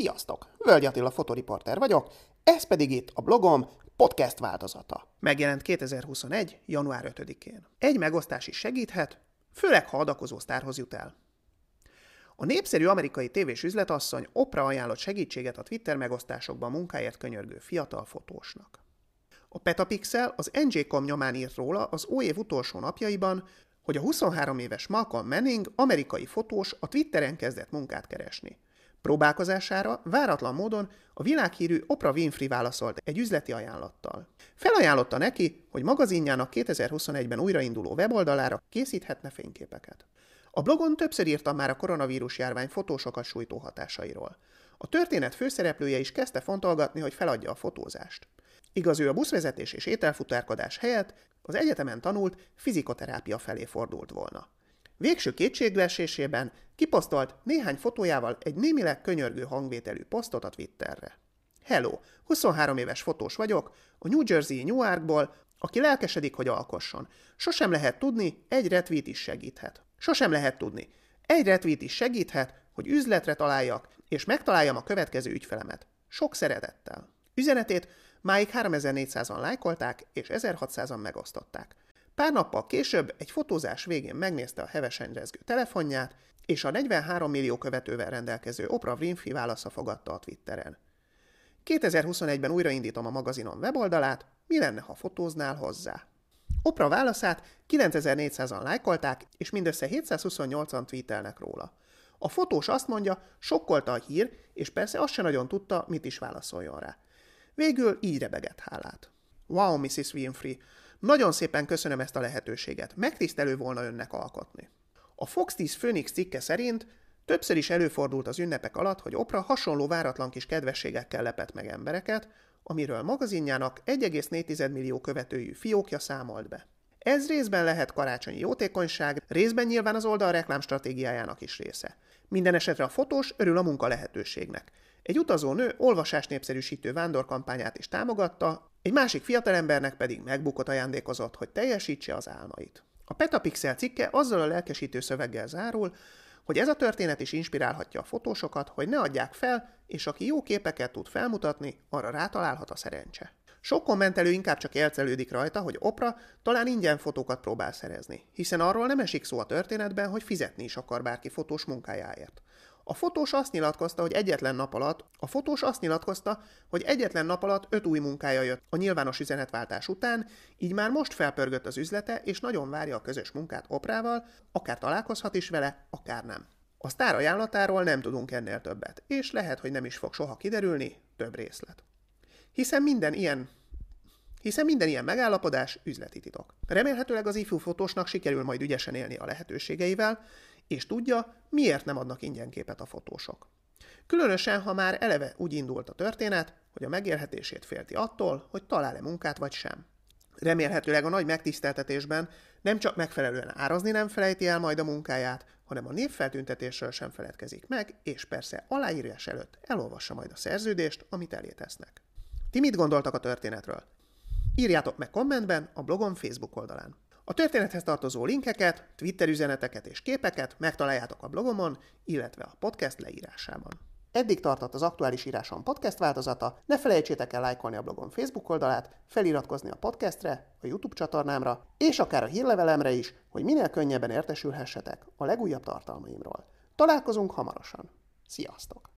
Sziasztok! Völgy Attila fotoriporter vagyok, ez pedig itt a blogom podcast változata. Megjelent 2021. január 5-én. Egy megosztás is segíthet, főleg ha adakozó sztárhoz jut el. A népszerű amerikai tévés üzletasszony Oprah ajánlott segítséget a Twitter megosztásokban munkáért könyörgő fiatal fotósnak. A Petapixel az NJ.com nyomán írt róla az új utolsó napjaiban, hogy a 23 éves Malcolm Manning, amerikai fotós, a Twitteren kezdett munkát keresni. Próbálkozására váratlan módon a világhírű Oprah Winfrey válaszolt egy üzleti ajánlattal. Felajánlotta neki, hogy magazinjának 2021-ben újrainduló weboldalára készíthetne fényképeket. A blogon többször írtam már a koronavírus járvány fotósokat sújtó hatásairól. A történet főszereplője is kezdte fontolgatni, hogy feladja a fotózást. Igaz, ő a buszvezetés és ételfutárkodás helyett az egyetemen tanult fizikoterápia felé fordult volna. Végső kétségbeesésében kiposztolt néhány fotójával egy némileg könyörgő hangvételű posztot a Twitterre. Hello, 23 éves fotós vagyok, a New Jersey Newarkból, aki lelkesedik, hogy alkosson. Sosem lehet tudni, egy retweet is segíthet. Sosem lehet tudni. Egy retweet is segíthet, hogy üzletre találjak, és megtaláljam a következő ügyfelemet. Sok szeretettel. Üzenetét máig 3400-an lájkolták, és 1600-an megosztották. Pár nappal később egy fotózás végén megnézte a hevesen rezgő telefonját, és a 43 millió követővel rendelkező Oprah Winfrey válasza fogadta a Twitteren. 2021-ben újraindítom a magazinon weboldalát, mi lenne, ha fotóznál hozzá? Oprah válaszát 9400-an lájkolták, és mindössze 728-an tweetelnek róla. A fotós azt mondja, sokkolta a hír, és persze azt se nagyon tudta, mit is válaszoljon rá. Végül így rebegett hálát. Wow, Mrs. Winfrey, nagyon szépen köszönöm ezt a lehetőséget, megtisztelő volna önnek alkotni. A Fox 10 Phoenix cikke szerint többször is előfordult az ünnepek alatt, hogy Opra hasonló váratlan kis kedvességekkel lepett meg embereket, amiről magazinjának 1,4 millió követőjű fiókja számolt be. Ez részben lehet karácsonyi jótékonyság, részben nyilván az oldal reklám stratégiájának is része. Minden esetre a fotós örül a munka lehetőségnek. Egy utazó nő olvasás népszerűsítő vándorkampányát is támogatta, egy másik fiatalembernek pedig megbukott ajándékozott, hogy teljesítse az álmait. A Petapixel cikke azzal a lelkesítő szöveggel zárul, hogy ez a történet is inspirálhatja a fotósokat, hogy ne adják fel, és aki jó képeket tud felmutatni, arra rátalálhat a szerencse. Sok kommentelő inkább csak elcelődik rajta, hogy Opra talán ingyen fotókat próbál szerezni, hiszen arról nem esik szó a történetben, hogy fizetni is akar bárki fotós munkájáért. A fotós azt nyilatkozta, hogy egyetlen nap alatt, a fotós azt nyilatkozta, hogy egyetlen nap alatt öt új munkája jött a nyilvános üzenetváltás után, így már most felpörgött az üzlete, és nagyon várja a közös munkát Oprával, akár találkozhat is vele, akár nem. A sztár ajánlatáról nem tudunk ennél többet, és lehet, hogy nem is fog soha kiderülni több részlet. Hiszen minden ilyen hiszen minden ilyen megállapodás üzleti titok. Remélhetőleg az ifjú fotósnak sikerül majd ügyesen élni a lehetőségeivel, és tudja, miért nem adnak ingyen képet a fotósok. Különösen, ha már eleve úgy indult a történet, hogy a megélhetését félti attól, hogy talál-e munkát vagy sem. Remélhetőleg a nagy megtiszteltetésben nem csak megfelelően árazni nem felejti el majd a munkáját, hanem a névfeltüntetésről sem feledkezik meg, és persze aláírás előtt elolvassa majd a szerződést, amit elé. Ti mit gondoltak a történetről? Írjátok meg kommentben a blogom Facebook oldalán. A történethez tartozó linkeket, Twitter üzeneteket és képeket megtaláljátok a blogomon, illetve a podcast leírásában. Eddig tartott az aktuális írásom podcast változata, ne felejtsétek el lájkolni a blogom Facebook oldalát, feliratkozni a podcastre, a YouTube csatornámra, és akár a hírlevelemre is, hogy minél könnyebben értesülhessetek a legújabb tartalmaimról. Találkozunk hamarosan. Sziasztok!